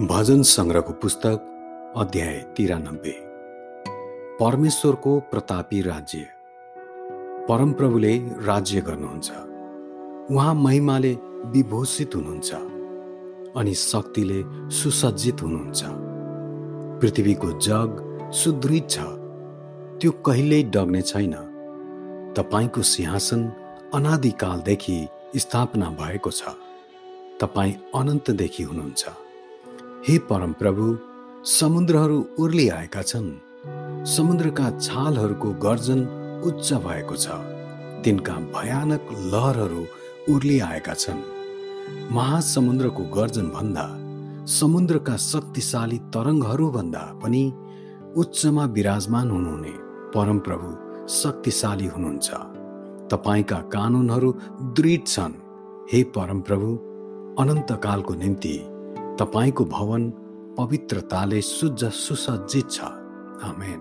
भजन सङ्ग्रहको पुस्तक अध्याय तिरानब्बे। परमेश्वरको प्रतापी राज्य। परमप्रभुले राज्य गर्नुहुन्छ। उहाँ महिमाले विभूषित हुनुहुन्छ अनि शक्तिले सुसज्जित हुनुहुन्छ। पृथ्वीको जग सुदृढ छ। त्यो कहिल्यै डग्ने छैन। तपाईँको सिंहासन अनादिकालदेखि स्थापना भएको छ। तपाईँ अनन्तदेखि हुनुहुन्छ। हे परमप्रभु समुद्रहरू उर्लिआएका छन्। समुद्रका छालहरूको गर्जन उच्च भएको छ। तिनका भयानक लहरहरू उर्लिआएका छन्। महासमुद्रको गर्जन भन्दा समुद्रका शक्तिशाली तरङ्गहरूभन्दा पनि उच्चमा विराजमान हुनुहुने परमप्रभु शक्तिशाली हुनुहुन्छ। तपाईँका कानुनहरू दृढ छन्। हे परमप्रभु अनन्तकालको निम्ति तपाईँको भवन पवित्रताले सुझ सुसज्जित छ। आमेन।